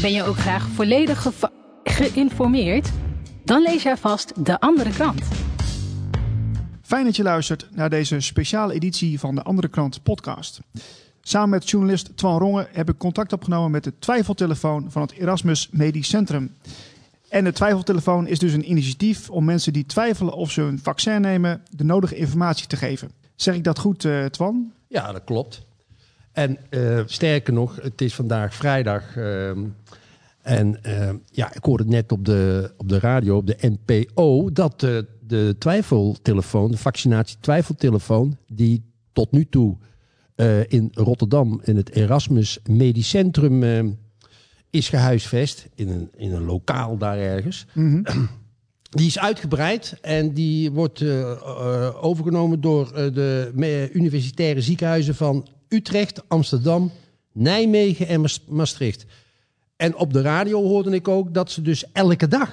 Ben je ook graag volledig geïnformeerd? Dan lees jij vast de andere krant. Fijn dat je luistert naar deze speciale editie van de Andere Krant podcast. Samen met journalist Twan Rongen heb ik contact opgenomen met de twijfeltelefoon van het Erasmus Medisch Centrum. En de twijfeltelefoon is dus een initiatief om mensen die twijfelen of ze een vaccin nemen de nodige informatie te geven. Zeg ik dat goed, eh, Twan? Ja, dat klopt. En eh, sterker nog, het is vandaag vrijdag. ehm, en eh, ja, ik hoorde net op de, op de radio, op de NPO, dat de twijfeltelefoon, de vaccinatie-twijfeltelefoon, die tot nu toe eh, in Rotterdam in het Erasmus Medisch Centrum eh, is gehuisvest, in een, in een lokaal daar ergens. Die is uitgebreid en die wordt eh, overgenomen door de universitaire ziekenhuizen van Utrecht, Amsterdam, Nijmegen en Maas- Maastricht. En op de radio hoorde ik ook dat ze dus elke dag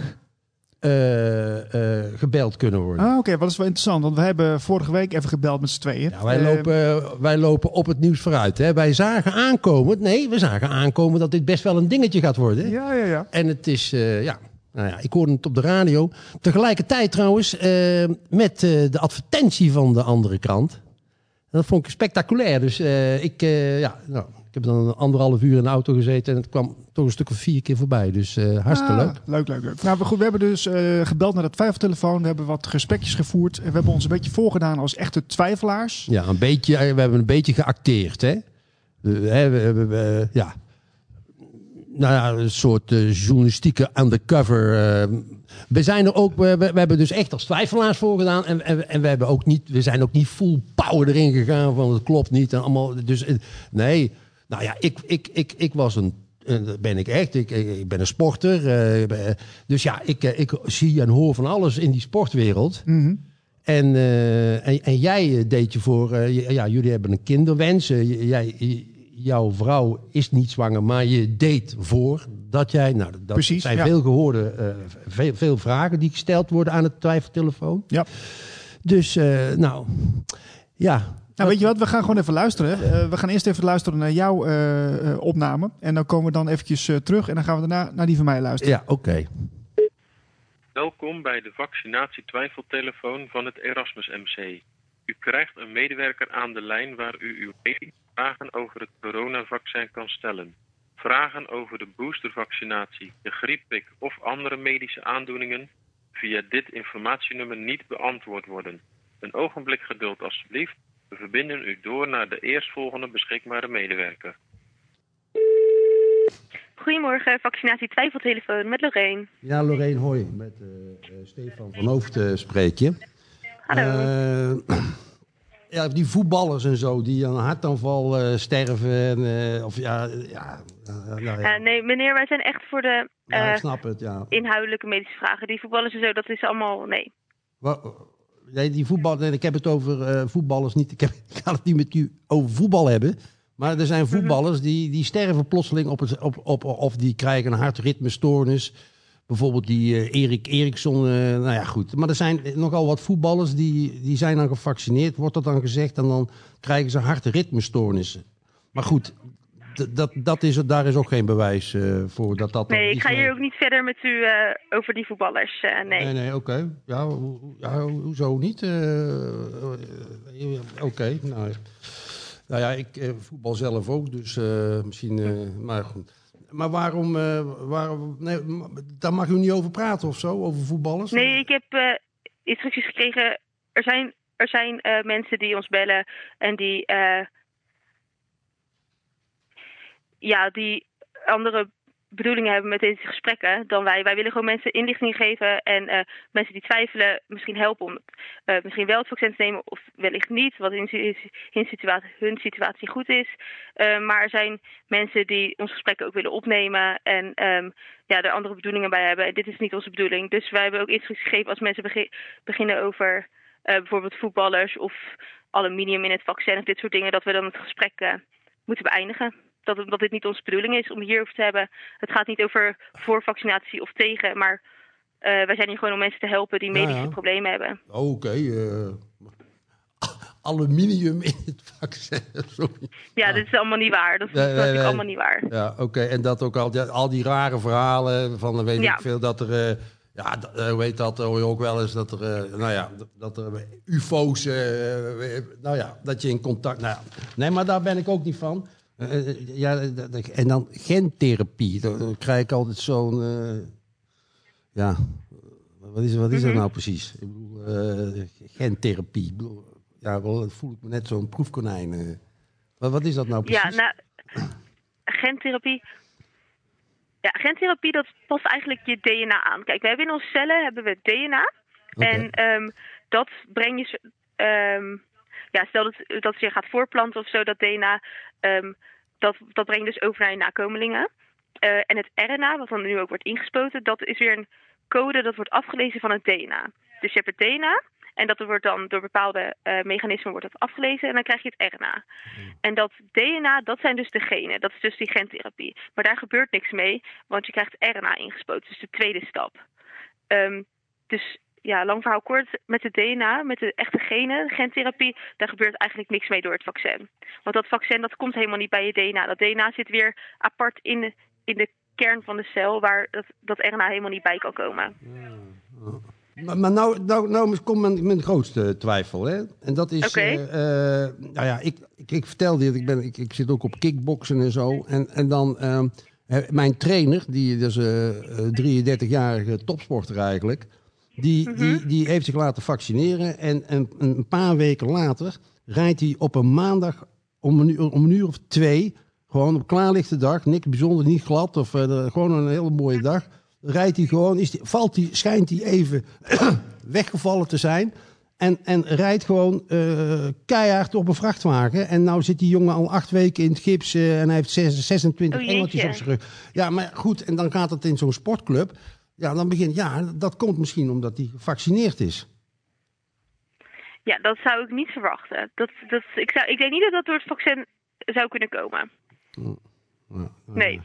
eh, eh, gebeld kunnen worden. Ah, oké, wat is wel interessant, want we hebben vorige week even gebeld met z'n tweeën. Ja, wij, Eh, lopen, wij lopen op het nieuws vooruit. Hè. Wij zagen aankomen, nee, we zagen aankomen dat dit best wel een dingetje gaat worden. ja, ja, ja. En het is, eh, ja, nou ja, ik hoorde het op de radio. Tegelijkertijd trouwens, eh, met eh, de advertentie van de andere krant. Dat vond ik spectaculair. Dus eh, ik, eh, ja, nou, ik heb dan anderhalf uur in de auto gezeten en het kwam toch een stuk of vier keer voorbij. Dus eh, hartstikke Ah, leuk. Leuk, leuk, leuk. Nou, we- goed, we hebben dus gebeld naar de twijfeltelefoon. We hebben wat gesprekjes gevoerd. En we hebben ons een beetje voorgedaan als echte twijfelaars. Ja, een beetje, we hebben een beetje geacteerd, hè. We, hè, we, we- we- ja. Nou ja, een soort eh, journalistieke undercover. eh. we zijn er ook, we, we, we hebben dus echt als twijfelaars voor gedaan. En, en, en we, hebben ook niet, we zijn ook niet full power erin gegaan van het klopt niet. En allemaal, dus eh, nee, nou ja, ik, ik, ik, ik was een. Dat ben ik echt. Ik, ik, ben een sporter. dus ja, ik, ik zie en hoor van alles in die sportwereld. Mhm. En, en, en jij deed je voor, ja, jullie hebben een kinderwens. Jij, jouw vrouw is niet zwanger, maar je deed voor dat jij, nou, dat Precies, zijn ja. veel gehoorde, eh, veel, veel vragen die gesteld worden aan het twijfeltelefoon. Ja. Dus, eh, nou, ja. Nou, weet je wat? We gaan gewoon even luisteren. Eh, we gaan eerst even luisteren naar jouw opname. En dan komen we dan eventjes terug. En dan gaan we daarna naar die van mij luisteren. Ja, oké. Welkom bij de vaccinatie-twijfeltelefoon van het Erasmus MC. U krijgt een medewerker aan de lijn waar u uw vragen over het coronavaccin kan stellen. Vragen over de boostervaccinatie, de griepprik of andere medische aandoeningen via dit informatienummer niet beantwoord worden. Een ogenblik geduld alstublieft. We verbinden u door naar de eerstvolgende beschikbare medewerker. Goedemorgen, vaccinatie twijfeltelefoon met Lorraine. Ja, Lorraine, hoi. Met eh, eh, Stefan van Hoofd eh, spreek je. Hallo. Eh, ja, die voetballers en zo, die aan een hartaanval eh, sterven. En, eh, of ja, ja, nou ja. Nee, meneer, wij zijn echt voor de ik snap het, ja. inhoudelijke medische vragen. Die voetballers en zo, dat is allemaal, nee. Wa- Nee, die voetbal, nee, ik heb het over voetballers niet. Ik, heb, ik ga het niet met u over voetbal hebben. Maar er zijn voetballers die, die sterven plotseling op het, op, op, of die krijgen een hartritmestoornis. Bijvoorbeeld die eh, Erik Eriksson. eh, nou ja, goed. Maar er zijn nogal wat voetballers die, die zijn dan gevaccineerd, wordt dat dan gezegd. En dan krijgen ze hartritmestoornissen. Maar goed, dat, dat is, daar is ook geen bewijs eh, voor dat dat. Nee, ik ga hier ook niet verder met u over die voetballers. nee. Nee, nee, oké. Ja, ho- ja, ho- hoezo niet? Oké, nou, nou ja, ik voetbal zelf ook, dus misschien, maar goed. Maar waarom, eh, waarom nee, daar mag u niet over praten of zo, over voetballers? Nee, ik heb eh, instructies gekregen. Er zijn, er zijn eh, mensen die ons bellen en die, ja, die andere bedoelingen hebben met deze gesprekken dan wij. Wij willen gewoon mensen inlichting geven en eh, mensen die twijfelen misschien helpen om eh, misschien wel het vaccin te nemen of wellicht niet, wat in, si- in situatie, hun situatie goed is. Eh, maar er zijn mensen die ons gesprekken ook willen opnemen en ehm, ja, er andere bedoelingen bij hebben. En dit is niet onze bedoeling. Dus wij hebben ook instructies gegeven als mensen begi- beginnen over bijvoorbeeld voetballers of aluminium in het vaccin of dit soort dingen, dat we dan het gesprek moeten beëindigen. Dat, dat dit niet onze bedoeling is om hierover te hebben. Het gaat niet over voor vaccinatie of tegen, maar eh, wij zijn hier gewoon om mensen te helpen die medische ja. problemen hebben. Oké, eh, aluminium in het vaccin. Sorry. Ja, dit is allemaal niet waar. Dat, is- Nee, dat nee, is nee. allemaal niet waar. Ja, oké. En dat ook al, ja, al die rare verhalen van, weet Ja. ik veel, dat er, eh, ja, heet dat, hoor je ook wel eens, dat er, nou ja, dat er ufo's, nou ja, dat je in contact, nou ja. Nee, maar daar ben ik ook niet van. Eh, eh, ja, d- en dan gentherapie, dan, dan krijg ik altijd zo'n, eh, ja, wat is, wat is dat Mhm. nou precies? Ik bedoel, eh, gentherapie, ik bedoel, ja, wel, dat voel ik me net zo'n proefkonijn. eh. Wat, wat is dat nou Ja, precies? nou, gentherapie. Ja, gentherapie, dat past eigenlijk je DNA aan. Kijk, we hebben in onze cellen hebben we DNA. En ehm, dat breng je... ehm, ja, stel dat, dat je gaat voorplanten of zo, dat DNA... ehm, dat, dat breng je dus over naar je nakomelingen. Eh, en het RNA, wat dan nu ook wordt ingespoten, dat is weer een code dat wordt afgelezen van het DNA. Dus je hebt het DNA en dat wordt dan door bepaalde eh, mechanismen wordt dat afgelezen en dan krijg je het RNA. En dat DNA, dat zijn dus de genen. Dat is dus die gentherapie. Maar daar gebeurt niks mee, want je krijgt RNA ingespoten. Dus de tweede stap. Ehm, dus ja, lang verhaal kort, met het DNA, met de echte genen, gentherapie, daar gebeurt eigenlijk niks mee door het vaccin. Want dat vaccin, dat komt helemaal niet bij je DNA. Dat DNA zit weer apart in de, in de kern van de cel, waar dat, dat RNA helemaal niet bij kan komen. Maar, maar nou, nou, nou komt mijn, mijn grootste twijfel. Hè? En dat is. Eh, eh, nou ja, ik, ik, ik vertelde je, ik, ben, ik, ik zit ook op kickboksen en zo. En, en dan. ehm, eh, mijn trainer, die is een 33-jarige topsporter eigenlijk. Die, die, die heeft zich laten vaccineren. En, en een paar weken later rijdt hij op een maandag om een, uur, om een uur of twee. Gewoon op klaarlichte dag, niks bijzonder, niet glad. Of eh, gewoon een hele mooie dag. Rijdt hij gewoon, is die, valt hij, schijnt hij even weggevallen te zijn. En, en rijdt gewoon eh, keihard op een vrachtwagen. En nou zit die jongen al acht weken in het gips eh, en hij heeft zes- 26 Oh, jeetje. engeltjes op zijn rug. Ja, maar goed, en dan gaat het in zo'n sportclub. Ja, dan begint, ja, dat komt misschien omdat hij gevaccineerd is. Ja, dat zou ik niet verwachten. Dat, dat, ik, zou, ik denk niet dat dat door het vaccin zou kunnen komen. Ja, Nee.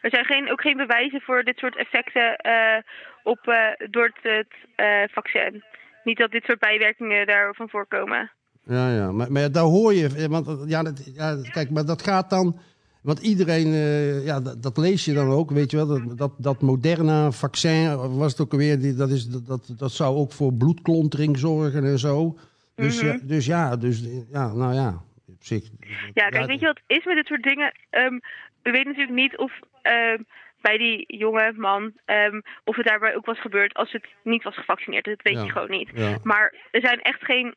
Er zijn geen, ook geen bewijzen voor dit soort effecten eh, op, eh, door het, eh, vaccin. Niet dat dit soort bijwerkingen daarvan voorkomen. Ja, ja, maar, maar daar hoor je, want ja, dat, ja, kijk, maar dat gaat dan, want iedereen, eh, ja, dat, dat lees je dan ook, weet je wel, dat, dat, dat Moderna-vaccin was het ook alweer, die, dat, is, dat, dat, zou ook voor bloedklontering zorgen en zo. Dus, ja, dus ja, dus ja, nou ja, op zich. Ja, kijk, weet je wat is met dit soort dingen? Ehm we weten natuurlijk niet of ehm, bij die jonge man, ehm, of het daarbij ook was gebeurd als het niet was gevaccineerd. Dat weet Ja. je gewoon niet. Ja. Maar er zijn echt geen,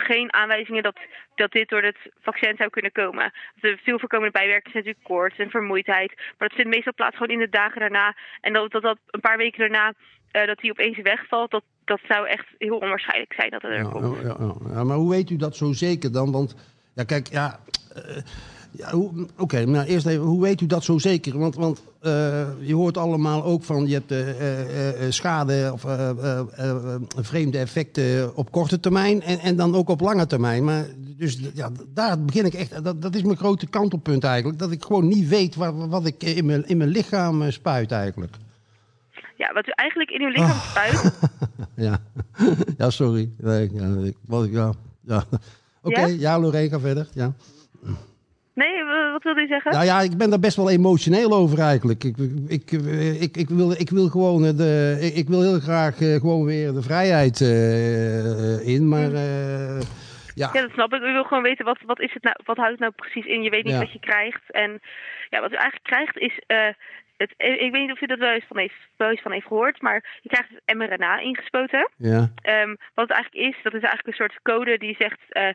geen aanwijzingen dat, dat dit door het vaccin zou kunnen komen. De veel voorkomende bijwerkingen zijn natuurlijk koorts en vermoeidheid. Maar dat vindt meestal plaats gewoon in de dagen daarna. En dat dat, dat een paar weken daarna, eh, dat hij opeens wegvalt, dat, dat zou echt heel onwaarschijnlijk zijn dat het er Ja, komt. ja, ja, ja, maar hoe weet u dat zo zeker dan? Want, ja, kijk, ja. eh, ja, Oké, maar eerst even, hoe weet u dat zo zeker? Want, want eh, je hoort allemaal ook van, je hebt eh, eh, schade of vreemde effecten op korte termijn en, en dan ook op lange termijn. Maar dus ja, daar begin ik echt, dat, dat is mijn grote kantelpunt eigenlijk, dat ik gewoon niet weet wat, wat ik in mijn, in mijn lichaam spuit eigenlijk. Ja, wat u eigenlijk in uw lichaam Oh. spuit, Ja, ja sorry. Nee, ja, ik, wat, ja, ja. Oké, Ja? ja, Lorraine, ga verder. Ja. Nee, w- wat wilde u zeggen? Nou ja, ik ben daar best wel emotioneel over eigenlijk. Ik, ik, ik, ik, wil, ik wil gewoon eh, de, ik, wil heel graag eh, gewoon weer de vrijheid eh, in, maar eh, ja. Ja, dat snap ik. U wil gewoon weten wat, wat, is het nou, wat houdt het nou precies in. Je weet niet Ja. wat je krijgt. En ja, wat u eigenlijk krijgt is. eh, het, ik weet niet of u dat wel eens van heeft, wel eens van heeft gehoord, maar je krijgt het mRNA ingespoten. Ja, Ehm, wat het eigenlijk is, dat is eigenlijk een soort code die zegt eh, eh,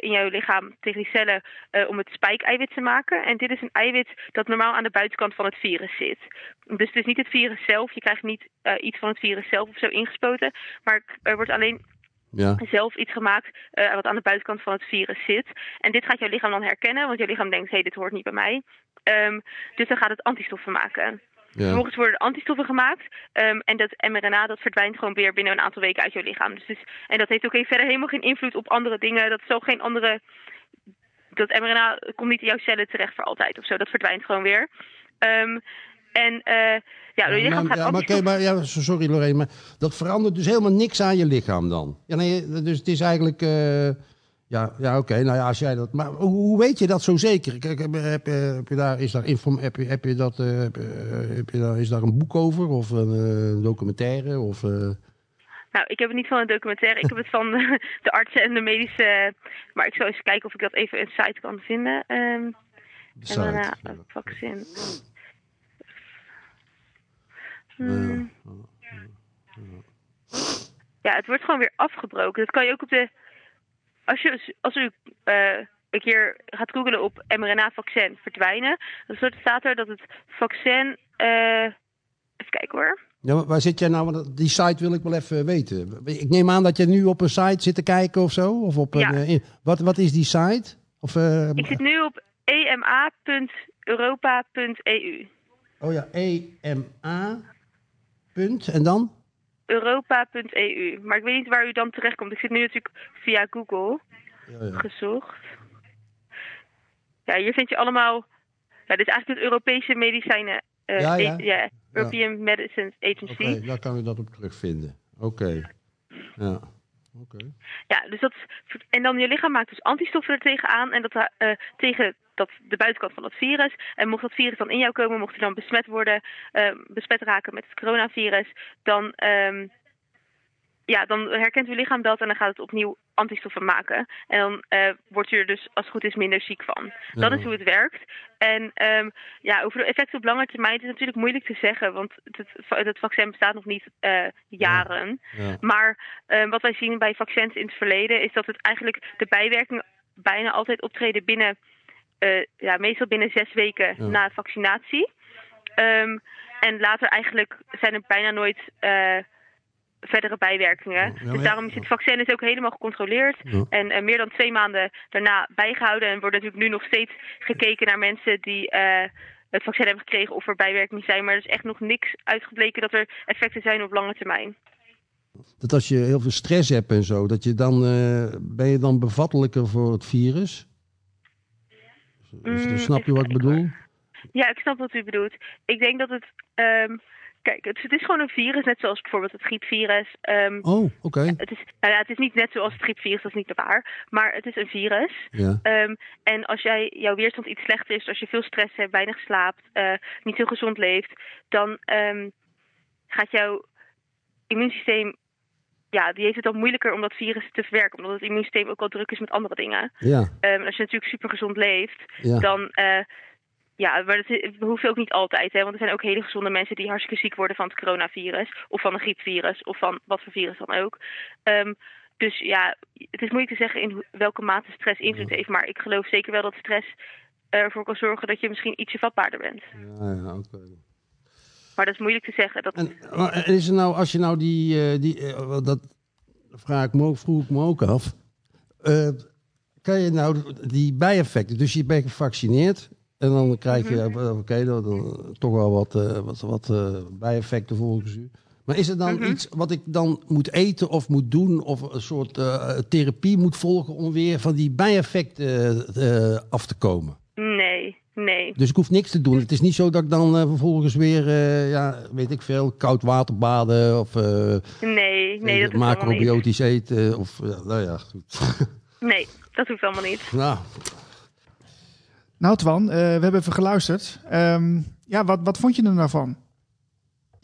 in jouw lichaam tegen die cellen eh, om het spijkeiwit te maken. En dit is een eiwit dat normaal aan de buitenkant van het virus zit. Dus het is niet het virus zelf. Je krijgt niet eh, iets van het virus zelf of zo ingespoten. Maar er wordt alleen ja, zelf iets gemaakt eh, wat aan de buitenkant van het virus zit. En dit gaat jouw lichaam dan herkennen, want jouw lichaam denkt, hé, hey, dit hoort niet bij mij. Ehm, dus dan gaat het antistoffen maken. Ja. Vervolgens worden er antistoffen gemaakt. ehm, en dat mRNA dat verdwijnt gewoon weer binnen een aantal weken uit jouw lichaam. Dus, dus, en dat heeft ook verder helemaal geen invloed op andere dingen. Dat zal geen andere. Dat mRNA komt niet in jouw cellen terecht voor altijd of zo. Dat verdwijnt gewoon weer. Ehm, en eh ja, je lichaam maar, gaat ja, maar, maar ja, sorry Lorraine, maar dat verandert dus helemaal niks aan je lichaam dan. Ja, nee, dus het is eigenlijk, eh, Ja, ja oké. Nou ja, als jij dat. Maar hoe, weet je dat zo zeker? Kijk, heb, heb, heb je daar, is daar inform, heb je, heb je dat, eh, heb, eh, heb je daar, is daar een boek over of een eh, documentaire? Of, Nou, ik heb het niet van een documentaire. Ik heb het van de, de artsen en de medische... Maar ik zal eens kijken of ik dat even een site kan vinden. De en daarna een vaccin. Hmm. Ja, het wordt gewoon weer afgebroken. Dat kan je ook op de... Als, je, als u eh, een keer gaat googlen op mRNA-vaccin verdwijnen... dan staat er dat het vaccin... eh, even kijken hoor. Ja, maar waar zit jij nou? Want die site wil ik wel even weten. Ik neem aan dat je nu op een site zit te kijken of zo? Of op een, Ja. eh, in- wat, wat is die site? Of, eh, Ik zit nu op ema.europa.eu. Oh ja, EMA. Punt. En dan? Europa.eu. Maar ik weet niet waar u dan terechtkomt. Ik zit nu natuurlijk via Google Ja, ja. gezocht. Ja, hier vind je allemaal... Ja, dit is eigenlijk het Europese medicijnen... eh, Ja, ja. a- ja, European Medicines Agency. Oké, daar kan u dat op terugvinden. Oké. Ja. Oké. Ja, dus dat, en dan je lichaam maakt dus antistoffen er tegenaan en dat, eh, tegen dat, de buitenkant van het virus. En mocht dat virus dan in jou komen, mocht je dan besmet worden, eh, besmet raken met het coronavirus, dan, ehm, ja, dan herkent uw lichaam dat en dan gaat het opnieuw antistoffen maken. En dan eh, wordt u er dus, als het goed is, minder ziek van. Dat is hoe het werkt. En ehm, ja, over de effecten op lange termijn het is natuurlijk moeilijk te zeggen, want het, het, vaccin bestaat nog niet eh, jaren. Ja. Maar wat wij zien bij vaccins in het verleden is dat het eigenlijk de bijwerkingen bijna altijd optreden binnen, ja, meestal binnen zes weken Ja. na vaccinatie. Ehm, en later eigenlijk zijn er bijna nooit eh, verdere bijwerkingen. Ja, dus daarom is het vaccin dus ook helemaal gecontroleerd. Ja. En eh, meer dan twee maanden daarna bijgehouden. En wordt natuurlijk nu nog steeds gekeken naar mensen die eh, het vaccin hebben gekregen of er bijwerkingen zijn. Maar er is echt nog niks uitgebleken dat er effecten zijn op lange termijn. Dat als je heel veel stress hebt en zo, dat je dan, eh, ben je dan bevattelijker voor het virus? Dus, Mm, snap je wat ik bedoel? Ja, ik snap wat u bedoelt. Ik denk dat het. ehm, kijk, het, het is gewoon een virus, net zoals bijvoorbeeld het griepvirus. Ehm, Oh, oké. het, is, nou ja, het is niet net zoals het griepvirus, dat is niet waar. Maar het is een virus. Ja. Ehm, en als jij, jouw weerstand iets slechter is, als je veel stress hebt, weinig slaapt, eh, niet heel gezond leeft, dan gaat jouw immuunsysteem. Ja, die heeft het dan moeilijker om dat virus te verwerken, omdat het immuunsysteem ook wel druk is met andere dingen. Ja, Ehm, als je natuurlijk super gezond leeft, ja. dan. eh, ja, maar dat, hoeven ook niet altijd, hè, want er zijn ook hele gezonde mensen die hartstikke ziek worden van het coronavirus, of van een griepvirus, of van wat voor virus dan ook. Ehm, dus ja, het is moeilijk te zeggen in welke mate stress invloed heeft, maar ik geloof zeker wel dat stress ervoor kan zorgen dat je misschien ietsje vatbaarder bent. ja, ja oké. Maar dat is moeilijk te zeggen. Dat, En, maar en is er nou, als je nou die, eh, die eh, dat vraag ik me ook, vroeg ik me ook af. Eh, kan je nou die bijeffecten, dus je bent gevaccineerd en dan krijg je, Mhm. oké, dan, dan toch wel wat, eh, wat, wat bijeffecten volgens u. Maar is er dan Mhm. iets wat ik dan moet eten of moet doen of een soort therapie moet volgen om weer van die bijeffecten af te komen? nee, nee. Dus ik hoef niks te doen. Het is niet zo dat ik dan eh, vervolgens weer, eh, ja, weet ik veel, koud water baden of eh Nee, nee, dat macrobiotisch eten. Of, nou ja, goed. Nee, dat hoeft allemaal niet. nou, Nou, Twan, eh, we hebben even geluisterd. Ehm, ja, wat, wat vond je er nou van?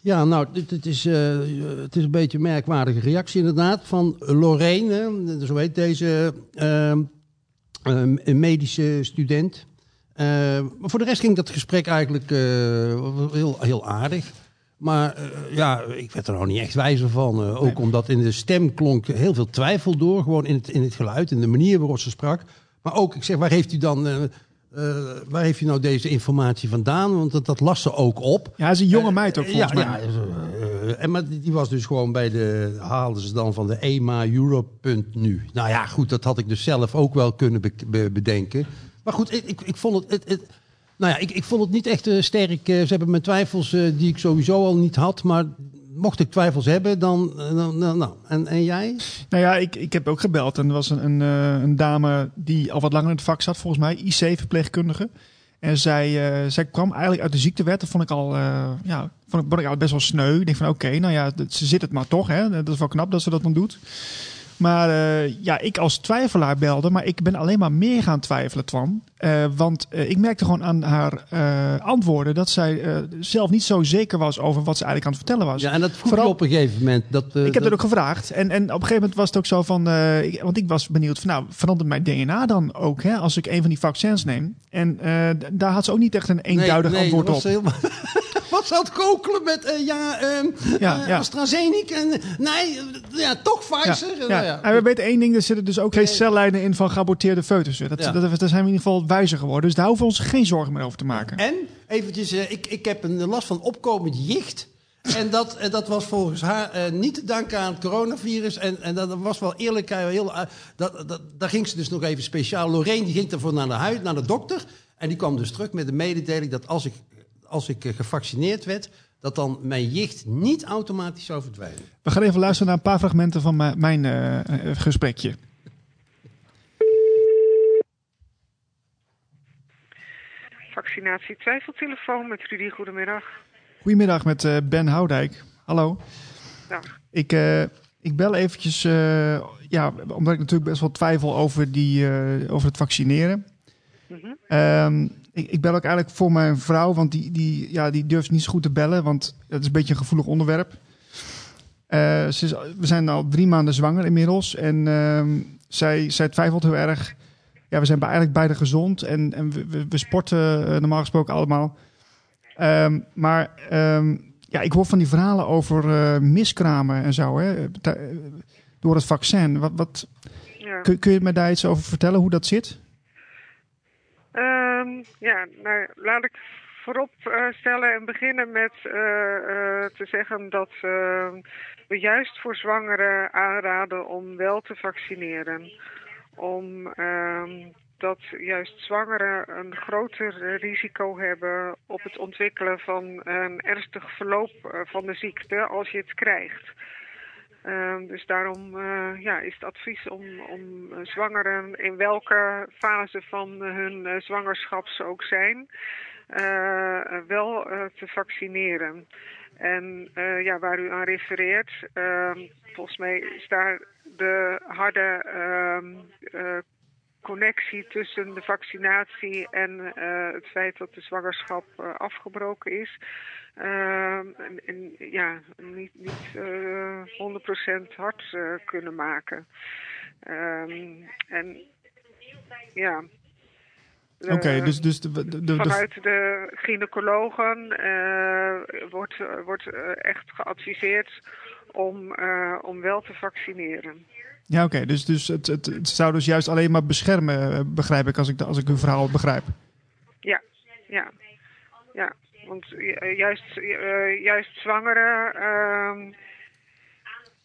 ja, nou, dit is, eh, het is een beetje een merkwaardige reactie inderdaad van Lorraine, zo heet deze een medische student. Eh, maar voor de rest ging dat gesprek eigenlijk eh, heel, heel aardig. Maar eh, ja, ik werd er nou niet echt wijzer van. eh, ook omdat in de stem klonk heel veel twijfel door. Gewoon in het, in het geluid, in de manier waarop ze sprak. Maar ook, ik zeg, waar heeft u dan... eh, eh, waar heeft u nou deze informatie vandaan? Want dat, dat las ze ook op. Ja, is een jonge meid ook Eh, volgens ja, mij. Ja, eh, en maar die die was dus gewoon bij de, haalden ze dan van de EMA Europe.nu. Nou ja, goed, dat had ik dus zelf ook wel kunnen be- be- bedenken. Maar goed, ik, ik, ik vond het, het, nou ja, ik, ik vond het niet echt eh, sterk. eh, ze hebben mijn twijfels eh, die ik sowieso al niet had, maar mocht ik twijfels hebben, dan, dan- nou. En, en jij? Nou ja, ik, ik heb ook gebeld. En er was een, een, een dame die al wat langer in het vak zat, volgens mij, IC-verpleegkundige. En zij, zij kwam eigenlijk uit de ziektewet. Dat vond ik al, ja, vond ik, ik eigenlijk best wel sneu. Ik denk van, oké, nou ja, ze zit het maar toch. Hè? Dat is wel knap dat ze dat dan doet. Maar eh, ja, ik als twijfelaar belde, maar ik ben alleen maar meer gaan twijfelen, Twan. Eh, want eh, ik merkte gewoon aan haar antwoorden dat zij zelf niet zo zeker was over wat ze eigenlijk aan het vertellen was. Ja, en dat vroeg Vooral- op een gegeven moment. Dat, ik heb dat, dat ook gevraagd. En, en op een gegeven moment was het ook zo van. ik- want ik was benieuwd van. Nou, verandert mijn DNA dan ook? Hè, als ik een van die vaccins neem. En daar had ze ook niet echt een eenduidig nee, antwoord dat op. was Helemaal, was aan het kokelen met, eh, ja, ehm Ja, eh, ja. AstraZeneca. En, nee, eh, ja, toch Pfizer. ja. Nou ja. En we weten één ding: er zitten dus ook geen cellijnen in van geaborteerde foetussen. Dat, Ja. dat, daar zijn we in ieder geval wijzer geworden. Dus daar hoeven we ons geen zorgen meer over te maken. En eventjes, ik, ik heb een last van opkomend jicht. En dat, dat was volgens haar niet te danken aan het coronavirus. En, en dat was wel eerlijk. Heel, dat, dat, daar ging ze dus nog even speciaal. Lorraine die ging daarvoor naar de, huid, naar de dokter. En die kwam dus terug met de mededeling dat als ik, als ik eh, gevaccineerd werd... dat dan mijn jicht niet automatisch zou verdwijnen. We gaan even luisteren naar een paar fragmenten van mijn, mijn eh, eh, gesprekje. Vaccinatie twijfeltelefoon met Rudy, goedemiddag. Goedemiddag met eh, Ben Houdijk. Hallo. Dag. Ik, eh, ik bel eventjes, eh, ja, omdat ik natuurlijk best wel twijfel over, die, eh, over het vaccineren. Mhm. Ehm, ik, ik bel ook eigenlijk voor mijn vrouw, want die, die, ja, die durft niet zo goed te bellen, want het is een beetje een gevoelig onderwerp. Eh, ze is, we zijn al drie maanden zwanger inmiddels en ehm, zij, zij twijfelt heel erg. Ja, we zijn eigenlijk beide gezond en, en we, we, we sporten eh, normaal gesproken allemaal. Ehm, maar ehm, ja, ik hoor van die verhalen over eh, miskramen en zo, hè, door het vaccin. Wat, wat, Ja. kun, kun je me daar iets over vertellen, hoe dat zit? Ehm, ja, nou, laat ik voorop eh, stellen en beginnen met eh, eh, te zeggen dat eh, we juist voor zwangeren aanraden om wel te vaccineren. Om ehm, juist zwangeren een groter risico hebben op het ontwikkelen van een ernstig verloop van de ziekte als je het krijgt. Ehm, dus daarom eh, ja, is het advies om, om eh, zwangeren in welke fase van hun eh, zwangerschap ze ook zijn, wel te vaccineren. En ja, waar u aan refereert, ehm, volgens mij is daar de harde ehm, eh, connectie tussen de vaccinatie en het feit dat de zwangerschap afgebroken is. Ehm, en, en ja, niet, niet eh 100% hard eh, kunnen maken. Ehm, en ja. Oké, Eh, dus, dus de, de, de, Vanuit de gynaecologen eh, wordt, eh, wordt eh, echt geadviseerd om, eh, om wel te vaccineren. ja, oké, dus, dus het, het, het zou dus juist alleen maar beschermen, eh, begrijp ik, als ik, als ik uw verhaal begrijp. Ja, ja, ja. Want ju- juist, eh, juist zwangeren, ehm,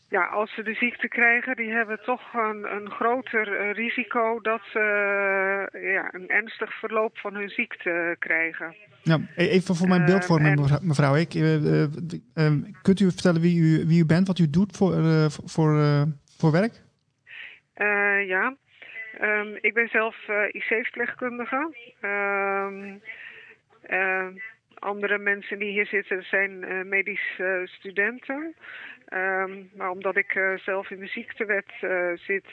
ja, als ze de ziekte krijgen, die hebben toch een, een groter eh, risico dat ze eh, ja, een ernstig verloop van hun ziekte krijgen. Ja, e- even voor mijn Eh, beeldvorming, en- mevrouw-. Ik, eh, eh, eh, kunt u vertellen wie u, wie u bent, wat u doet voor, eh, voor, eh, voor werk? Eh, ja, Ehm, ik ben zelf eh, IC-verpleegkundige. Ehm, eh, andere mensen die hier zitten zijn eh medisch eh, studenten. Ehm, maar omdat ik eh, zelf in de ziektewet zit,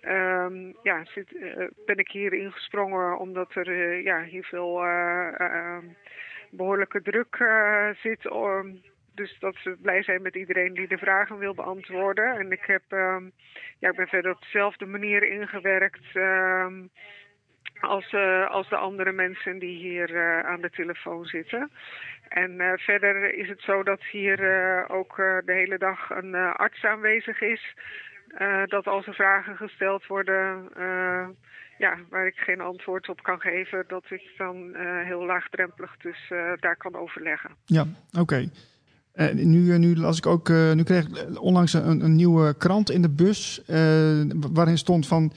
ehm, ja, zit ben ik hier ingesprongen omdat er ja, hier veel eh, eh, behoorlijke druk zit. dus dat ze blij zijn met iedereen die de vragen wil beantwoorden. En ik heb, ehm, ja, ik ben verder op dezelfde manier ingewerkt ehm, als, eh, als de andere mensen die hier eh, aan de telefoon zitten. En eh, verder is het zo dat hier ook de hele dag een arts aanwezig is. Dat als er vragen gesteld worden ja, waar ik geen antwoord op kan geven, dat ik dan heel laagdrempelig dus daar kan overleggen. Ja, oké. Eh, nu, nu las ik ook, nu kreeg ik onlangs een, een nieuwe krant in de bus, waarin stond van,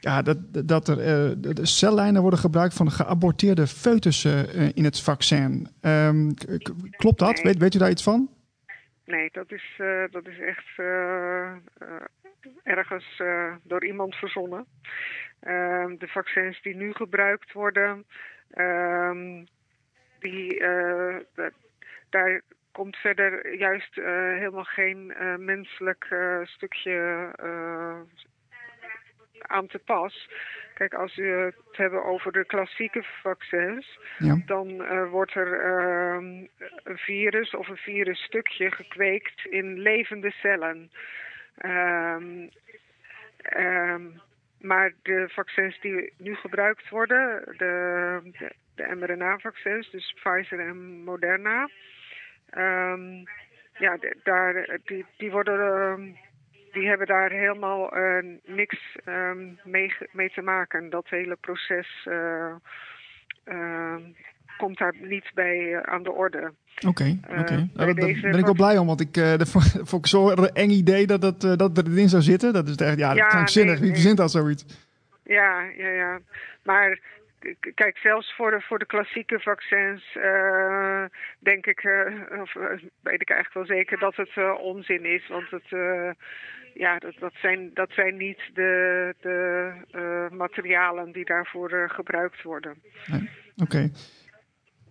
ja, dat, dat er eh, de cellijnen worden gebruikt van geaborteerde foetussen eh, in het vaccin. Ehm, klopt dat? Nee. Weet, weet u daar iets van? Nee, dat is, eh, dat is echt ergens door iemand verzonnen. Ehm, de vaccins die nu gebruikt worden, ehm, die, da- daar komt verder juist helemaal geen menselijk stukje aan te pas. Kijk, als we het hebben over de klassieke vaccins, Ja. dan eh, wordt er ehm, een virus of een virusstukje gekweekt in levende cellen. Ehm, ehm, maar de vaccins die nu gebruikt worden, de, de, de mRNA-vaccins, dus Pfizer en Moderna, ja, daar, die, die worden die hebben daar helemaal eh, niks ehm, mee, te maken. Dat hele proces eh, ehm, komt daar niet bij eh, aan de orde. Oké, oké. Nou, daar ben ik wel blij om, want ik uh, vond ik zo'n eng idee dat, dat, dat erin zou zitten. Dat is echt, ja, Ja, krankzinnig. nee, Wie nee. verzint dat zoiets? Ja, ja, ja. Maar kijk, zelfs voor de, voor de klassieke vaccins denk ik, of weet ik eigenlijk wel zeker dat het onzin is. Want het, ja, dat, dat, zijn, dat zijn niet de, de eh, materialen die daarvoor eh, gebruikt worden. Oké.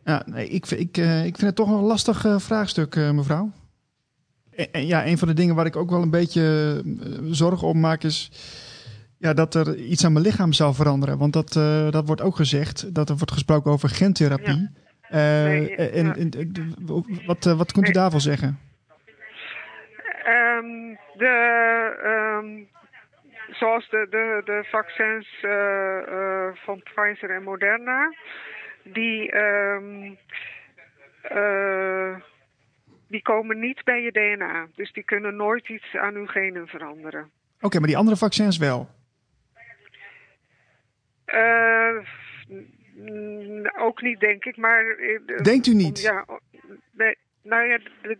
Ja, nee, ik, vind- ik, eh, ik vind het toch een lastig vraagstuk, mevrouw. En, en ja, een van de dingen waar ik ook wel een beetje zorgen om maak is... Ja, dat er iets aan mijn lichaam zal veranderen. Want dat, dat wordt ook gezegd. Dat er wordt gesproken over gentherapie. Eh, Nee, en, ja. en- en- wat, wat kunt u daarvan zeggen? Ehm, de, ehm, zoals de, de, de vaccins eh, eh, van Pfizer en Moderna, die, ehm, eh, die komen niet bij je DNA. Dus die kunnen nooit iets aan uw genen veranderen. Oké, maar die andere vaccins wel. Ook niet, denk ik, maar... de- Denkt u niet? Ja, nee, nou ja, de-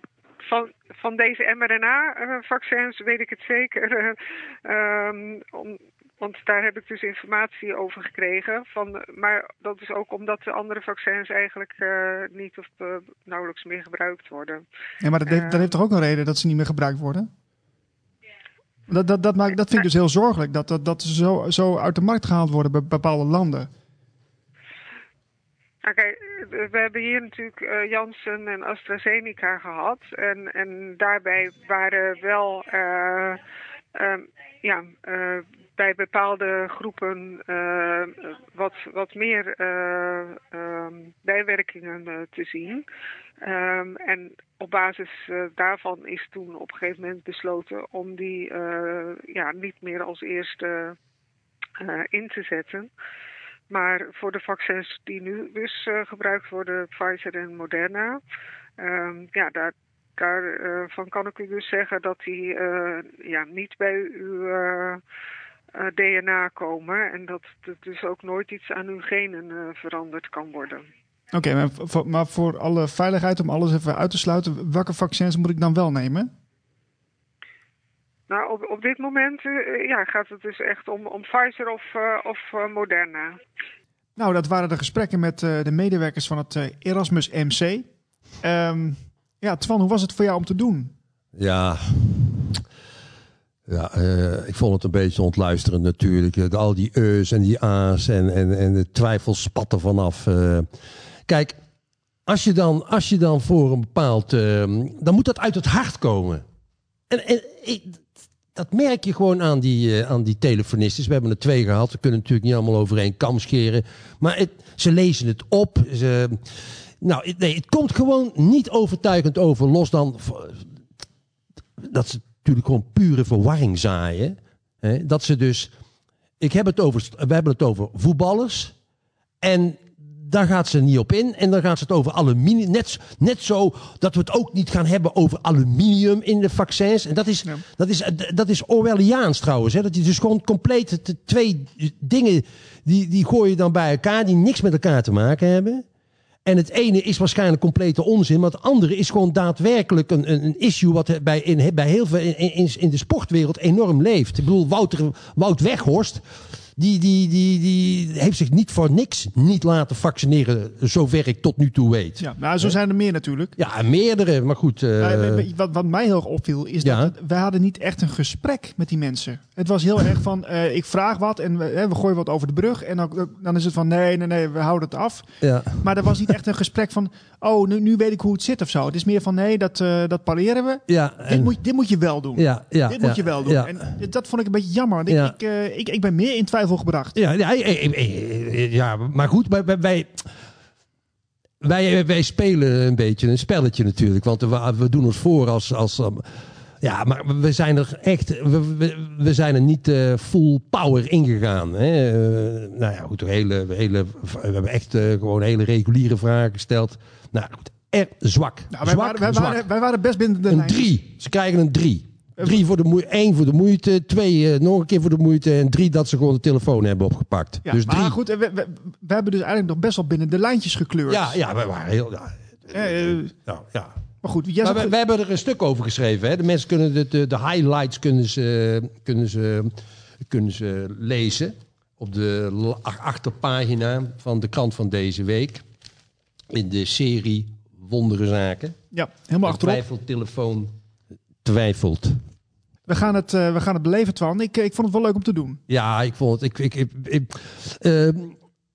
van, van deze mRNA-vaccins weet ik het zeker. Ehm, om, want daar heb ik dus informatie over gekregen. Van, maar dat is ook omdat de andere vaccins eigenlijk eh, niet of eh, nauwelijks meer gebruikt worden. Ja, maar dat, heeft- dat heeft toch ook een reden dat ze niet meer gebruikt worden? Dat, dat, dat, maakt, dat vind ik dus heel zorgelijk. Dat, dat, dat ze zo, zo uit de markt gehaald worden bij bepaalde landen. Nou, kijk, eh, we hebben hier natuurlijk eh, Janssen en AstraZeneca gehad. En, en daarbij waren wel eh, ehm, ja, eh, bij bepaalde groepen wat, wat meer eh, ehm, bijwerkingen te zien. Ehm, en op basis daarvan is toen op een gegeven moment besloten om die ja, niet meer als eerste in te zetten. Maar voor de vaccins die nu dus eh, gebruikt worden, Pfizer en Moderna, ehm, ja, daar, daarvan kan ik u dus zeggen dat die eh, ja, niet bij uw eh, eh, DNA komen en dat er dus ook nooit iets aan uw genen eh, veranderd kan worden. Oké, voor, maar voor alle veiligheid, om alles even uit te sluiten, welke vaccins moet ik dan wel nemen? Nou, op, op dit moment eh, ja, gaat het dus echt om, om Pfizer of, eh, of eh, Moderna. Nou, dat waren de gesprekken met eh, de medewerkers van het eh, Erasmus MC. Ehm, ja, Twan, hoe was het voor jou om te doen? Ja. Ja, eh, ik vond het een beetje ontluisterend natuurlijk. Eh, Al die e's en die a's en, en, en de twijfels spatten vanaf. eh. Kijk, als je, dan, als je dan voor een bepaald... eh, dan moet dat uit het hart komen. En, en ik, dat merk je gewoon aan die, eh, aan die telefonisten. We hebben er twee gehad. We kunnen natuurlijk niet allemaal over één kam scheren. Maar het, ze lezen het op. Ze, nou, nee, het komt gewoon niet overtuigend over. Los dan dat ze natuurlijk gewoon pure verwarring zaaien. Hè? Dat ze dus... Ik heb het over, we hebben het over voetballers. En daar gaat ze niet op in. En dan gaat ze het over aluminium. Net, net zo dat we het ook niet gaan hebben over aluminium in de vaccins. En dat is, Ja. dat is, dat is Orwelliaans trouwens. Hè? Dat is dus gewoon compleet de twee dingen die, die gooi je dan bij elkaar. Die niks met elkaar te maken hebben. En het ene is waarschijnlijk complete onzin, maar het andere is gewoon daadwerkelijk een, een, een issue wat bij, in, bij heel veel in, in, in de sportwereld enorm leeft. Ik bedoel, Wouter, Wout Weghorst, die, die, die, die heeft zich niet voor niks niet laten vaccineren, zover ik tot nu toe weet. Ja, nou, zo zijn er meer natuurlijk. Ja, meerdere, maar goed. eh, wat, wat mij heel erg opviel, is Ja. dat wij hadden niet echt een gesprek met die mensen. Het was heel erg van, eh, ik vraag wat en we, we gooien wat over de brug. En dan, dan is het van, nee, nee, nee, we houden het af. ja. Maar er was niet echt een gesprek van, oh, nu, nu weet ik hoe het zit of zo. Het is meer van, nee, dat, eh, dat pareren we. Ja, Dit moet, dit moet je wel doen. ja, ja, dit moet je wel doen. Ja, En dat vond ik een beetje jammer. Want ik, Ja. ik, ik, ik ben meer in twijfel gebracht. ja, ja, ja, maar goed, wij, wij- wij, wij, spelen een beetje een spelletje natuurlijk. Want we, we doen ons voor als... als um, ja, maar we zijn er echt... We, we, we zijn er niet eh, full power ingegaan. Hè? Eh, nou ja, goed, hele, hele, we hebben echt eh, gewoon hele reguliere vragen gesteld. Nou goed, er zwak. Nou, wij, zwak, waren, wij, zwak. waren, wij waren best binnen de Een lijn. drie. Ze krijgen een drie. Drie voor de moeite, één voor de moeite, twee eh, nog een keer voor de moeite en drie dat ze gewoon de telefoon hebben opgepakt. Ja, dus maar drie. goed, we, we, we hebben dus eigenlijk nog best wel binnen de lijntjes gekleurd. Ja, ja, we waren heel. Ja, eh, ja, maar goed, jij Maar zegt- we, we hebben er een stuk over geschreven. Hè? De mensen kunnen de, de, de highlights kunnen ze, kunnen, ze, kunnen ze lezen op de achterpagina van de krant van deze week. In de serie Wondere Zaken. ja, helemaal achterop. twijfeltelefoon twijfelt. We gaan het, eh, we gaan het beleven, Twan. Ik, eh, ik vond het wel leuk om te doen. Ja, ik vond het. Ik, ik, ik, ik- eh,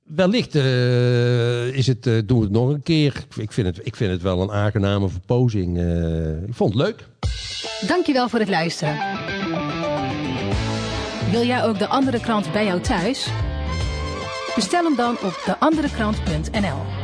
wellicht eh, is het, eh, doen we het nog een keer. Ik, ik, vind het, ik vind het wel een aangename verpozing. eh. ik vond het leuk. Dankjewel voor het luisteren. Wil jij ook de andere krant bij jou thuis? Bestel hem dan op deanderekrant.nl.